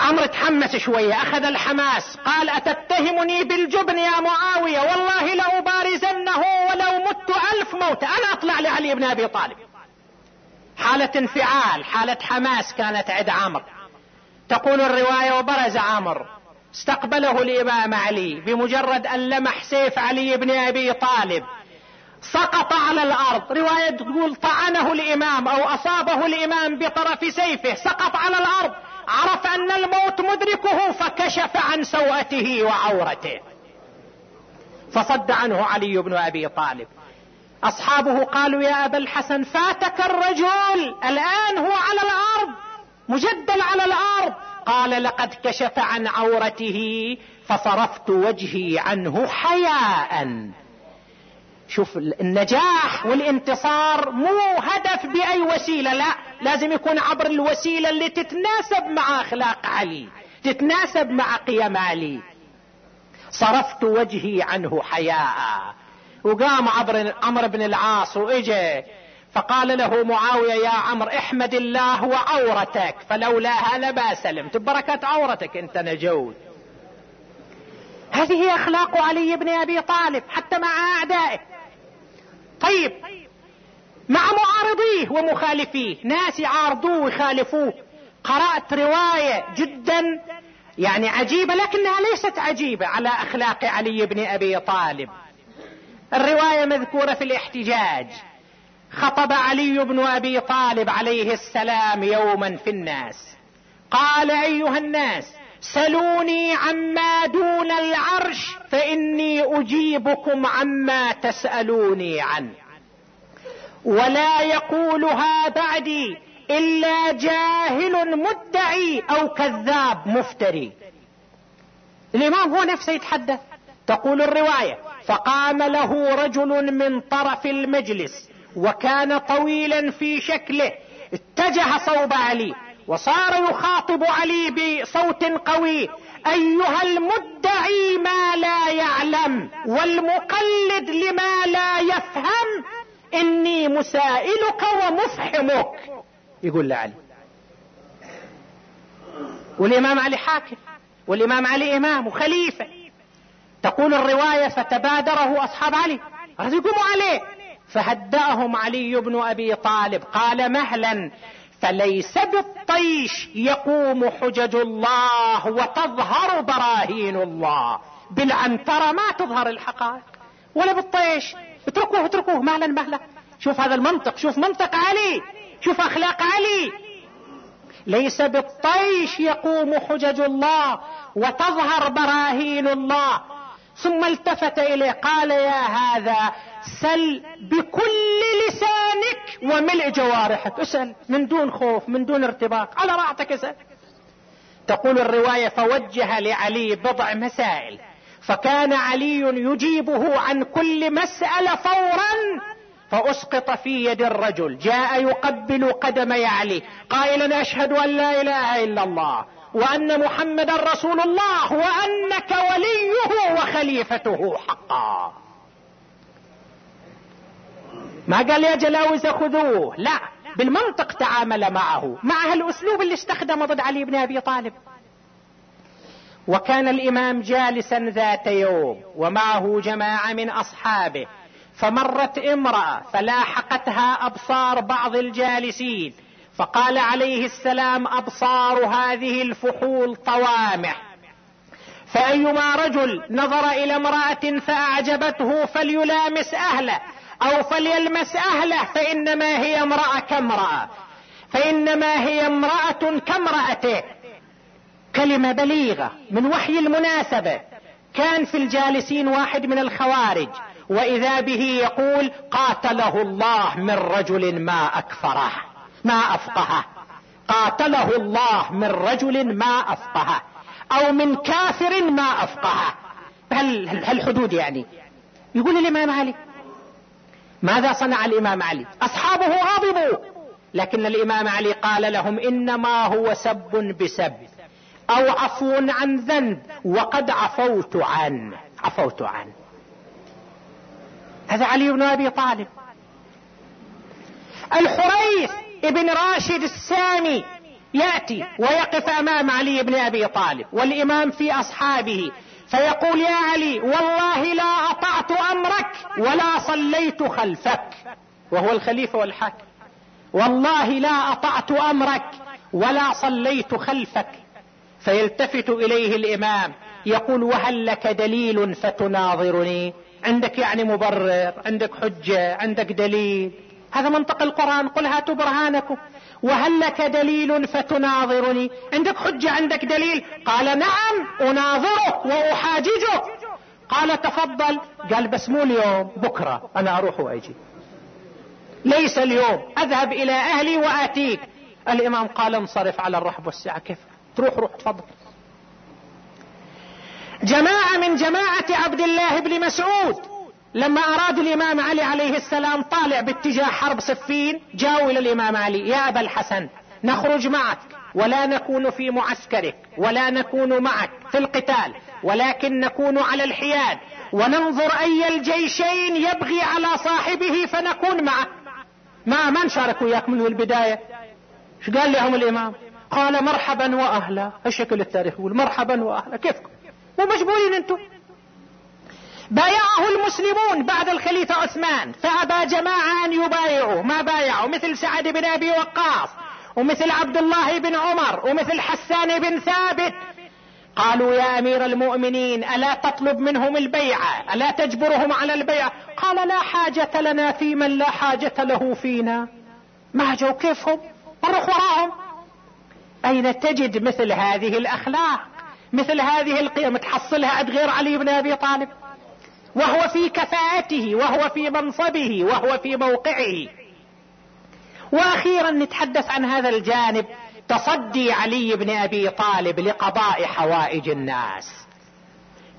عمرو تحمس شوية أخذ الحماس قال أتتهمني بالجبن يا معاوية؟ والله لأبارزنه ولو مت ألف موت. أنا أطلع لعلي بن أبي طالب. حالة انفعال حالة حماس كانت عند عمرو. تقول الرواية وبرز عمرو. استقبله الإمام علي بمجرد أن لمح سيف علي بن أبي طالب. سقط على الأرض. رواية تقول طعنه الإمام أو أصابه الإمام بطرف سيفه. سقط على الأرض. عرف أن الموت مدركه فكشف عن سوءته وعورته. فصد عنه علي بن أبي طالب. أصحابه قالوا يا أبا الحسن فاتك الرجل. الآن هو على الأرض. مجدل على الأرض. قال لقد كشف عن عورته فصرفت وجهي عنه حياء. شوف النجاح والانتصار مو هدف بأي وسيلة لا لازم يكون عبر الوسيلة اللي تتناسب مع أخلاق علي تتناسب مع قيم علي. صرفت وجهي عنه حياء وقام عبر عمرو بن العاص واجى فقال له معاوية يا عمرو احمد الله وعورتك فلولاها لما سلمت ببركة عورتك أنت نجوت. هذه هي أخلاق علي بن أبي طالب حتى مع أعدائه. طيب مع معارضيه ومخالفيه. ناس يعارضوه ويخالفوه. قرأت رواية جدا يعني عجيبة لكنها ليست عجيبة على أخلاق علي بن أبي طالب. الرواية مذكورة في الاحتجاج. خطب علي بن أبي طالب عليه السلام يوما في الناس. قال أيها الناس سلوني عما دون العرش فإني أجيبكم عما تسألوني عنه. ولا يقولها بعدي إلا جاهل مدعي أو كذاب مفتري. الإمام هو نفسه يتحدث. تقول الرواية فقام له رجل من طرف المجلس وكان طويلا في شكله اتجه صوب علي. وصار يخاطب علي بصوت قوي أيها المدعي ما لا يعلم والمقلد لما لا يفهم إني مسائلك ومفحمك. يقول لعلي. والإمام علي حاكم والإمام علي إمام وخليفة. تقول الرواية فتبادره أصحاب علي يقوموا عليه. فهدأهم علي بن أبي طالب قال مهلا فليس بالطيش يقوم حجج الله وتظهر براهين الله. بالعنترة ما تظهر الحقائق. ولا بالطيش. اتركوه اتركوه. مهلا مهلا. شوف هذا المنطق. شوف منطق علي. شوف أخلاق علي. ليس بالطيش يقوم حجج الله وتظهر براهين الله. ثم التفت إليه. قال يا هذا سل بكل لسانك وملء جوارحك. اسأل من دون خوف من دون ارتباك على راحتك اسأل. تقول الرواية فوجه لعلي بضع مسائل. فكان علي يجيبه عن كل مسألة فورا فأسقط في يد الرجل. جاء يقبل قدم علي قائلا أشهد أن لا إله إلا الله وأن محمدا رسول الله وأنك وليه وخليفته حقا. ما قال يا جلاوز خذوه. لا بالمنطق تعامل معه مع الاسلوب اللي استخدمه ضد علي بن أبي طالب. وكان الإمام جالسا ذات يوم ومعه جماعة من أصحابه فمرت امرأة فلاحقتها أبصار بعض الجالسين فقال عليه السلام أبصار هذه الفحول طوامح. فأيما رجل نظر إلى امرأة فأعجبته فليلامس أهله. أو فليلمس أهله فإنما هي امرأة كامرأة. فإنما هي امرأة كامرأته. كلمة بليغة من وحي المناسبة. كان في الجالسين واحد من الخوارج وإذا به يقول قاتله الله من رجل ما أكفره ما أفقهه. قاتله الله من رجل ما أفقهه أو من كافر ما أفقهه. هالحدود يعني؟ يقول الامام علي ماذا صنع الإمام علي؟ أصحابه غضبوا. لكن الإمام علي قال لهم إنما هو سب بسب. أو عفو عن ذنب. وقد عفوت عنه عفوت عنه هذا علي بن أبي طالب. الحريث ابن راشد السامي يأتي ويقف أمام علي بن أبي طالب. والإمام في أصحابه. فيقول يا علي والله لا أطعت أمرك ولا صليت خلفك. وهو الخليفة والحاكم. والله لا أطعت أمرك ولا صليت خلفك. فيلتفت إليه الإمام يقول وهل لك دليل فتناظرني؟ عندك يعني مبرر عندك حجة عندك دليل. هذا منطق القرآن قل هاتوا برهانكم. وهل لك دليل فتناظرني. عندك حجة عندك دليل. قال نعم اناظرك واحاججك قال تفضل. قال بس مو اليوم بكرة. أنا أروح وأجي. ليس اليوم. أذهب إلى أهلي وأتيك. الإمام قال انصرف على الرحب والسعة. كيف؟ تروح روح تفضل. جماعة من جماعة عبد الله بن مسعود. لما أراد الإمام علي عليه السلام طالع باتجاه حرب صفين جاءوا إلى الإمام علي يا أبا الحسن نخرج معك ولا نكون في معسكرك ولا نكون معك في القتال ولكن نكون على الحياد وننظر أي الجيشين يبغي على صاحبه فنكون معه ما ما نشارك وياك من البداية؟ إيش قال لهم الإمام؟ قال مرحبا واهلا. الشكل التاريخي يقول؟ مرحبا واهلا. كيفكم؟ مو مجبورين أنتم. بايعه المسلمون بعد الخليفة عثمان. فأبى جماعة أن يبايعوا. ما بايعوا؟ مثل سعد بن أبي وقاص ومثل عبد الله بن عمر ومثل حسان بن ثابت. قالوا يا أمير المؤمنين ألا تطلب منهم البيعة ألا تجبرهم على البيعة قال لا حاجة لنا في من لا حاجة له فينا. ما جو كيفهم؟ روح وراهم. أين تجد مثل هذه الأخلاق؟ مثل هذه القيم؟ تحصلها عند غير علي بن أبي طالب. وهو في كفاءته وهو في منصبه وهو في موقعه. وأخيرا نتحدث عن هذا الجانب تصدي علي بن أبي طالب لقضاء حوائج الناس.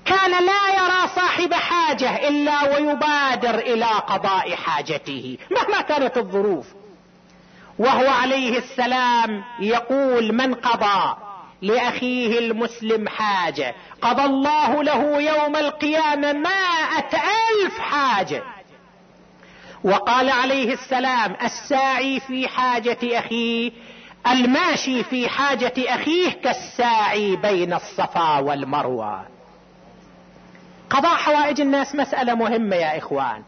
كان لا يرى صاحب حاجة إلا ويبادر إلى قضاء حاجته مهما كانت الظروف. وهو عليه السلام يقول من قضى. لأخيه المسلم حاجة. قضى الله له يوم القيامة مائة ألف حاجة. وقال عليه السلام الساعي في حاجة أخيه الماشي في حاجة أخيه كالساعي بين الصفا والمروة. قضاء حوائج الناس مسألة مهمة يا إخوان.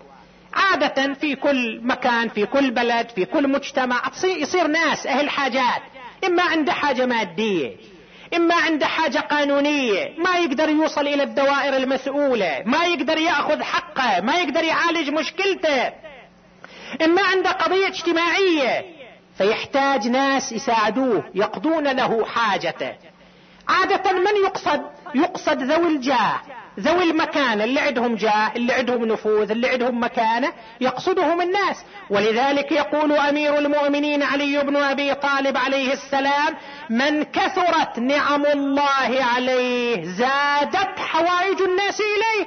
عادة في كل مكان في كل بلد في كل مجتمع يصير ناس أهل حاجات. إما عنده حاجة مادية. إما عنده حاجة قانونية ما يقدر يوصل إلى الدوائر المسؤولة ما يقدر يأخذ حقه ما يقدر يعالج مشكلته. إما عنده قضية اجتماعية فيحتاج ناس يساعدوه يقضون له حاجته. عادة من يقصد؟ يقصد ذوي الجاه. ذوي المكانة اللي عندهم جاه اللي عندهم نفوذ اللي عندهم مكانة يقصدهم الناس. ولذلك يقول أمير المؤمنين علي بن أبي طالب عليه السلام من كثرت نعم الله عليه زادت حوائج الناس إليه.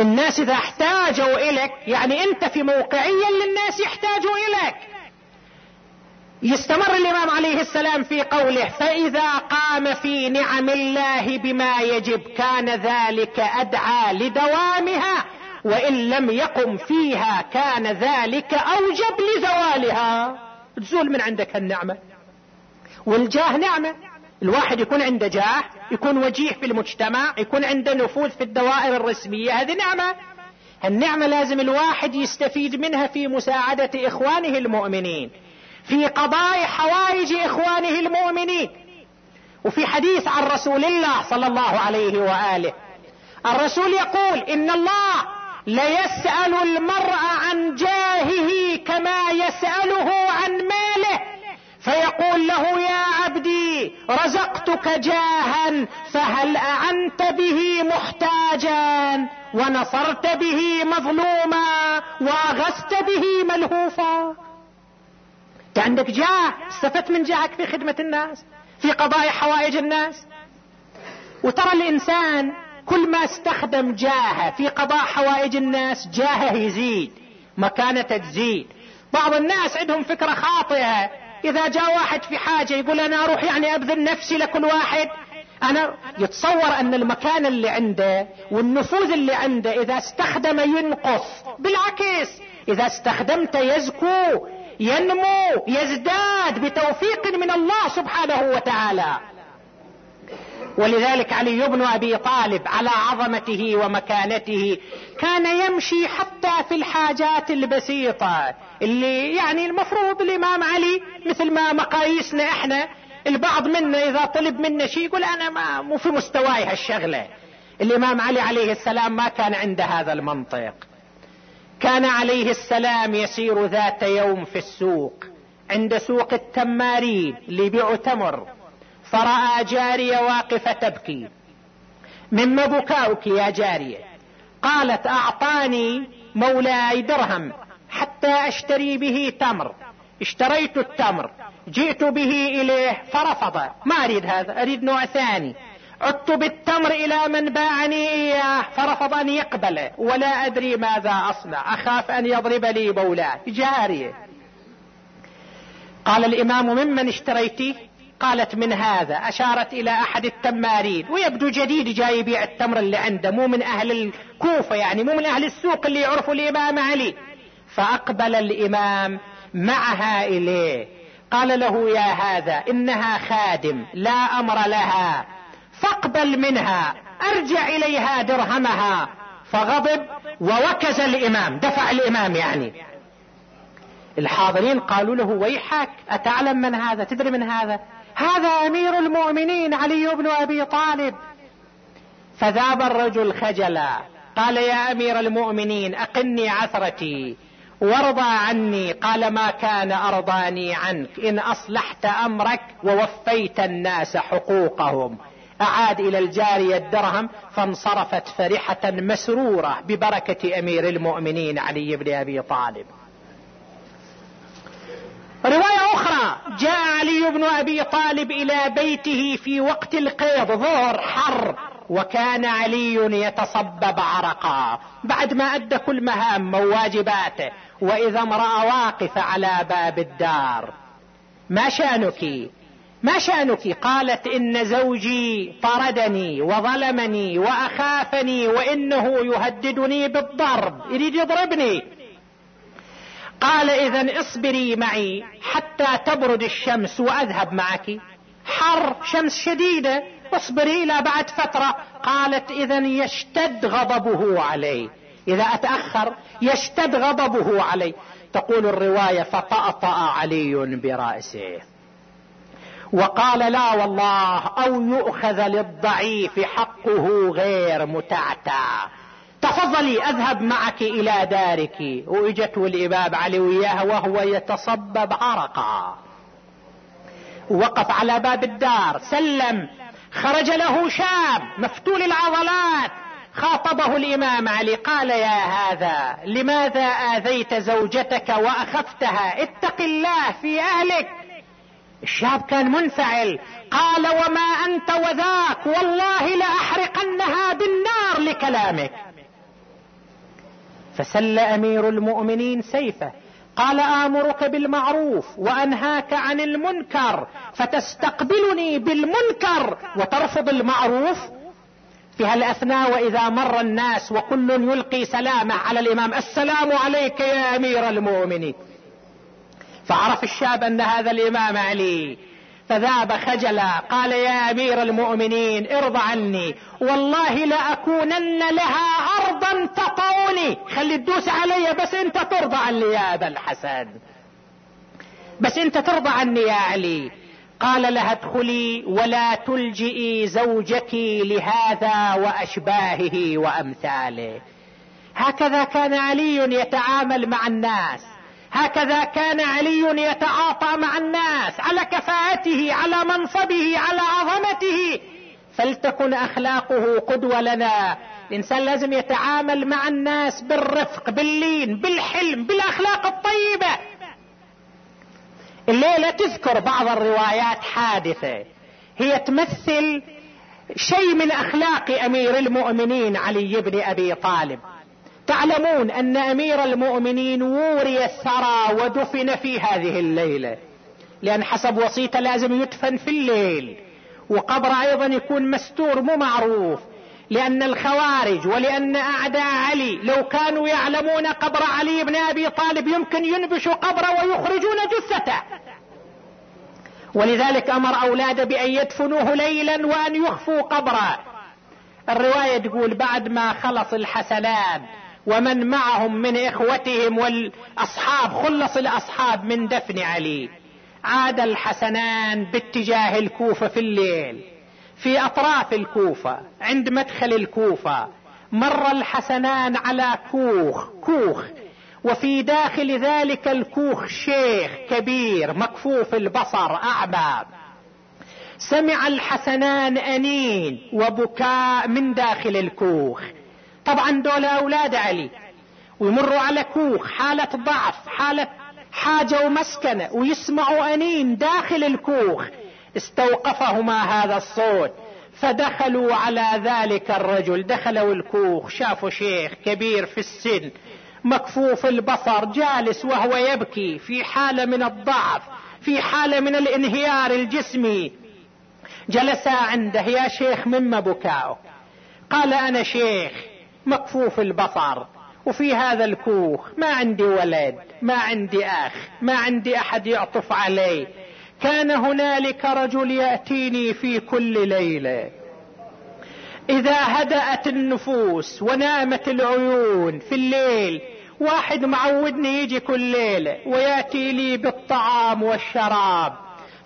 الناس إذا احتاجوا إليك يعني أنت في موقعية للناس يحتاجوا إليك. يستمر الإمام عليه السلام في قوله فإذا قام في نعم الله بما يجب كان ذلك أدعى لدوامها وإن لم يقم فيها كان ذلك أوجب لزوالها. تزول من عندك النعمه والجاه نعمة. الواحد يكون عنده جاه يكون وجيه في المجتمع يكون عنده نفوذ في الدوائر الرسمية هذه نعمة. النعمه لازم الواحد يستفيد منها في مساعدة إخوانه المؤمنين. في قضاء حوائج إخوانه المؤمنين. وفي حديث عن رسول الله صلى الله عليه وآله. الرسول يقول إن الله ليسأل المرء عن جاهه كما يسأله عن ماله. فيقول له يا عبدي رزقتك جاها فهل أعنت به محتاجا؟ ونصرت به مظلوما واغثت به ملهوفا. انت عندك جاه؟ استفدت من جاهك في خدمة الناس في قضاء حوائج الناس. وترى الإنسان كل ما استخدم جاهه في قضاء حوائج الناس جاهه يزيد مكانته تزيد. بعض الناس عندهم فكرة خاطئة. إذا جاء واحد في حاجة يقول أنا أروح يعني أبذل نفسي لكل واحد. أنا يتصور أن المكان اللي عنده والنفوذ اللي عنده إذا استخدم ينقص. بالعكس إذا استخدمت يزكو. ينمو يزداد بتوفيق من الله سبحانه وتعالى. ولذلك علي بن أبي طالب على عظمته ومكانته كان يمشي حتى في الحاجات البسيطة اللي يعني المفروض الإمام علي مثل ما مقاييسنا إحنا البعض منا إذا طلب منا شيء يقول أنا ما مو في مستواي هالشغلة. الإمام علي عليه السلام ما كان عنده هذا المنطق. كان عليه السلام يسير ذات يوم في السوق عند سوق التمارين يبيعوا تمر فرأى جارية واقفة تبكي. مما بكاؤك يا جارية قالت أعطاني مولاي درهم حتى أشتري به تمر. اشتريت التمر جئت به إليه فرفض. ما أريد هذا أريد نوع ثاني. عدت بالتمر إلى من باعني إياه فرفض ان يقبله ولا أدري ماذا أصنع أخاف أن يضرب لي مولاه جاريه قال الإمام ممن اشتريتي قالت من هذا. أشارت إلى أحد التمارين ويبدو جديد جاي يبيع التمر اللي عنده مو من أهل الكوفة يعني مو من أهل السوق اللي يعرفوا الإمام علي. فأقبل الإمام معها إليه. قال له يا هذا إنها خادم لا أمر لها. فاقبل منها ارجع إليها درهمها. فغضب ووكز الإمام دفع الإمام يعني. الحاضرين قالوا له ويحك أتعلم من هذا؟ تدري من هذا؟ هذا أمير المؤمنين علي بن أبي طالب. فذاب الرجل خجلا قال يا أمير المؤمنين أقني عثرتي وارضى عني قال ما كان أرضاني عنك إن أصلحت أمرك ووفيت الناس حقوقهم. أعاد إلى الجارية الدرهم فانصرفت فرحة مسرورة ببركة أمير المؤمنين علي بن أبي طالب. رواية أخرى جاء علي بن أبي طالب إلى بيته في وقت القيض ظهر حر وكان علي يتصبب عرقا. بعد ما أدى كل مهام وواجباته وإذا امرأة واقفة على باب الدار. ما شأنك؟ ما شأنك؟ قالت إن زوجي طردني وظلمني وأخافني وإنه يهددني بالضرب. يريد يضربني. قال إذا اصبري معي حتى تبرد الشمس وأذهب معك. حر شمس شديدة. اصبري إلى بعد فترة. قالت إذا يشتد غضبه علي. إذا أتأخر يشتد غضبه علي. تقول الرواية فطأطأ علي برأسه. وقال لا والله أو يؤخذ للضعيف حقه غير متعتع تفضلي أذهب معك إلى دارك. واجته الامام علي وياها وهو يتصبب عرقا وقف على باب الدار سلم. خرج له شاب مفتول العضلات. خاطبه الإمام علي قال يا هذا لماذا آذيت زوجتك وأخفتها؟ اتق الله في أهلك. الشاب كان منفعل. قال وما أنت وذاك والله لأحرقنها بالنار لكلامك. فسل أمير المؤمنين سيفه. قال آمرك بالمعروف وأنهاك عن المنكر فتستقبلني بالمنكر وترفض المعروف. في هالاثناء وإذا مر الناس وكل يلقي سلامه على الإمام السلام عليك يا أمير المؤمنين. فعرف الشاب أن هذا الإمام علي. فذاب خجلا قال يا أمير المؤمنين ارضى عني. والله لأكونن لها أرضا تطوني خلي تدوس علي بس أنت ترضى عني يا أبا الحسن. بس أنت ترضى عني يا علي. قال لها ادخلي ولا تلجئي زوجك لهذا وأشباهه وأمثاله. هكذا كان علي يتعامل مع الناس. هكذا كان علي يتعاطى مع الناس على كفاءته على منصبه على عظمته. فلتكن أخلاقه قدوة لنا. الإنسان لازم يتعامل مع الناس بالرفق باللين بالحلم بالأخلاق الطيبة. الليلة تذكر بعض الروايات حادثة. هي تمثل شيء من أخلاق أمير المؤمنين علي بن أبي طالب. تعلمون أن أمير المؤمنين ووري الثرى ودفن في هذه الليلة لأن حسب وصيته لازم يدفن في الليل وقبر أيضا يكون مستور مو معروف لأن الخوارج ولأن أعداء علي لو كانوا يعلمون قبر علي بن أبي طالب يمكن ينبشوا قبره ويخرجون جثته. ولذلك أمر اولاده بأن يدفنوه ليلا وأن يخفوا قبره. الرواية تقول بعد ما خلص الحسنان ومن معهم من إخوتهم والأصحاب خلص الأصحاب من دفن علي. عاد الحسنان باتجاه الكوفة في الليل. في أطراف الكوفة عند مدخل الكوفة. مر الحسنان على كوخ كوخ. وفي داخل ذلك الكوخ شيخ كبير مكفوف البصر أعمى. سمع الحسنان أنين وبكاء من داخل الكوخ. طبعا دول أولاد علي. ويمروا على كوخ حالة ضعف حالة حاجة ومسكنة ويسمعوا أنين داخل الكوخ. استوقفهما هذا الصوت. فدخلوا على ذلك الرجل. دخلوا الكوخ شافوا شيخ كبير في السن مكفوف البصر جالس وهو يبكي في حالة من الضعف في حالة من الانهيار الجسمي. جلسا عنده يا شيخ مما بكاؤك؟ قال أنا شيخ. مكفوف البصر وفي هذا الكوخ ما عندي ولد ما عندي أخ ما عندي أحد يعطف علي كان هنالك رجل يأتيني في كل ليلة. إذا هدأت النفوس ونامت العيون في الليل واحد معودني يجي كل ليلة ويأتي لي بالطعام والشراب.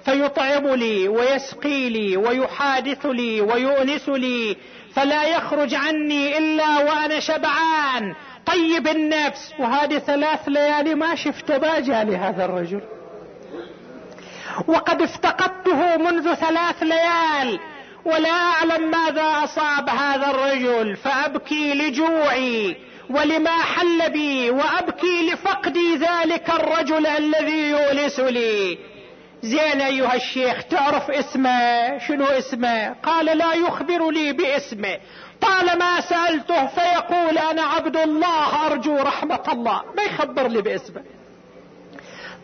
فيطعم لي ويسقي لي ويحادث لي ويؤنس لي. فلا يخرج عني إلا وأنا شبعان. طيب النفس. وهذه ثلاث ليالي ما شفت باجة لهذا الرجل. وقد افتقدته منذ ثلاث ليال. ولا أعلم ماذا أصاب هذا الرجل. فأبكي لجوعي ولما حل بي. وأبكي لفقدي ذلك الرجل الذي يؤلس لي. زين أيها الشيخ تعرف اسمه؟ شنو اسمه؟ قال لا يخبر لي باسمه. طالما سألته فيقول أنا عبد الله أرجو رحمة الله. ما يخبر لي باسمه.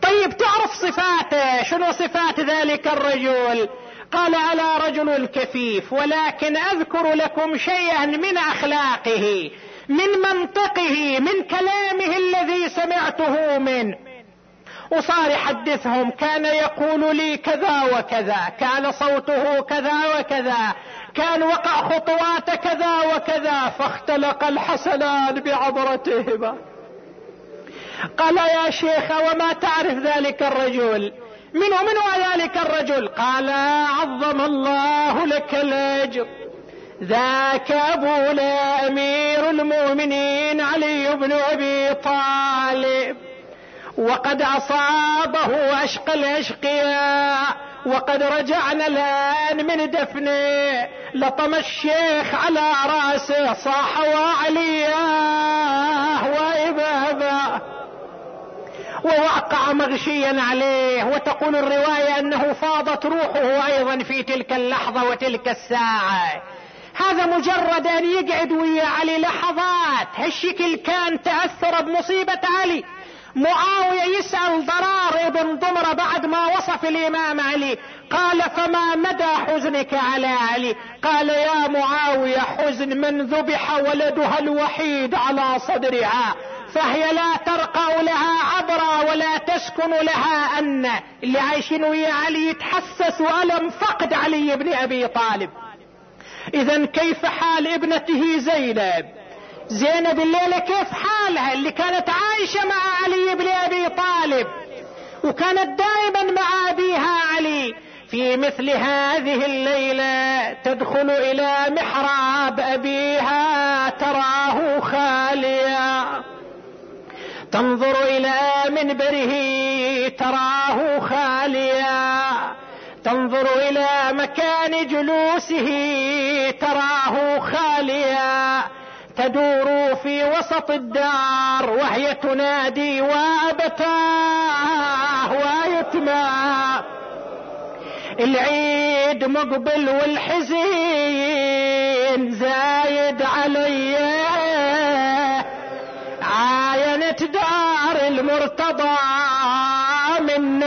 طيب تعرف صفاته؟ شنو صفات ذلك الرجل؟ قال على رجل الكفيف ولكن أذكر لكم شيئا من أخلاقه من منطقه من كلامه الذي سمعته منه. وصار يحدثهم كان يقول لي كذا وكذا كان صوته كذا وكذا كان وقع خطوات كذا وكذا فاختلق الحسنان بعبرتهما. قال يا شيخ وما تعرف ذلك الرجل؟ من من ذلك الرجل؟ قال عظم الله لك الأجر. ذاك ابونا أمير المؤمنين علي بن أبي طالب. وقد أصابه اشقى الاشقياء وقد رجعنا الآن من دفنه لطم الشيخ على رأسه صاح وعلياه وإبابا ووقع مغشيا عليه وتقول الرواية أنه فاضت روحه أيضا في تلك اللحظة وتلك الساعة. هذا مجرد أن يقعد ويا علي لحظات. هالشكل كان تأثر بمصيبة علي. معاوية يسأل ضرار ابن ضمرة بعد ما وصف الإمام علي. قال فما مدى حزنك على علي؟ قال يا معاوية حزن من ذبح ولدها الوحيد على صدرها فهي لا ترقى لها عبرا ولا تسكن لها أن. اللي عايشين ويا علي يتحسسوا ألم فقد علي بن أبي طالب. إذا كيف حال ابنته زينب؟ زينب الليلة كيف حالها اللي كانت عايشة مع علي بن أبي طالب وكانت دائما مع أبيها علي. في مثل هذه الليلة تدخل إلى محراب أبيها تراه خاليا. تنظر إلى منبره تراه خاليا. تنظر إلى مكان جلوسه تراه خاليا. تدور في وسط الدار وهي تنادي وأبتاه ويتماه العيد مقبل والحزين زايد علي عاينت دار المرتضى من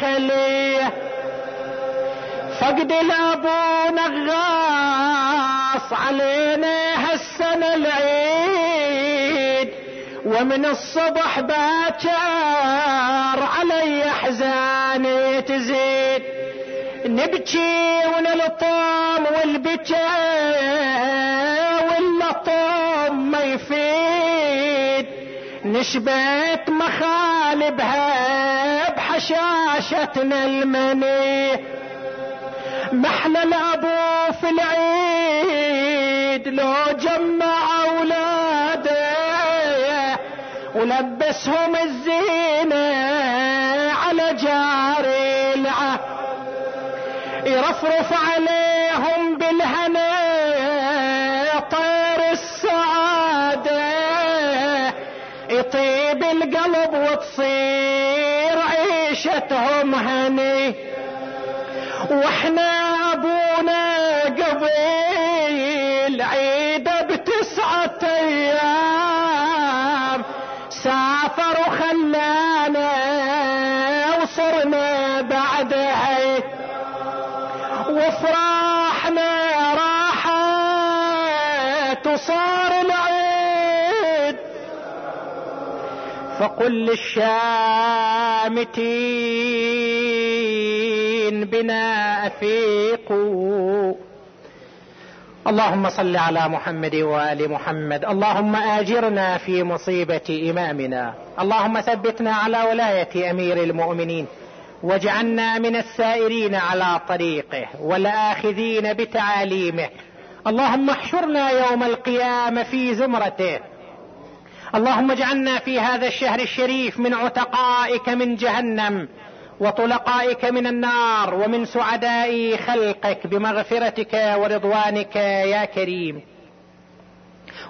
خليه. فقد الأبو نغاص علينا. العيد ومن الصبح باكر علي احزاني تزيد. نبكي ونلطم والبكى واللطم ما يفيد. نشبت مخالبها بحشاشتنا المني محلى الابو في العيد لو جمع أولاده ولبسهم الزينة على جاري العهد. يرفرف عليهم بالهنا طير السعادة. يطيب القلب وتصير عيشتهم هني وإحنا أبونا قبل عيده بتسعة أيام. سافر وخلانا وصرنا بعدها وفرحنا راحت وصار العيد. فقل للشامتين بنا أفيقوا. اللهم صل على محمد وآل محمد. اللهم آجرنا في مصيبة إمامنا. اللهم ثبتنا على ولاية أمير المؤمنين. واجعلنا من السائرين على طريقه والآخذين بتعاليمه. اللهم احشرنا يوم القيامه في زمرته. اللهم اجعلنا في هذا الشهر الشريف من عتقائك من جهنم. وطلقائك من النار ومن سعداء خلقك بمغفرتك ورضوانك يا كريم.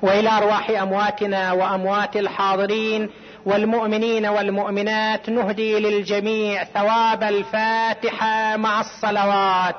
وإلى أرواح أمواتنا وأموات الحاضرين والمؤمنين والمؤمنات نهدي للجميع ثواب الفاتحة مع الصلوات.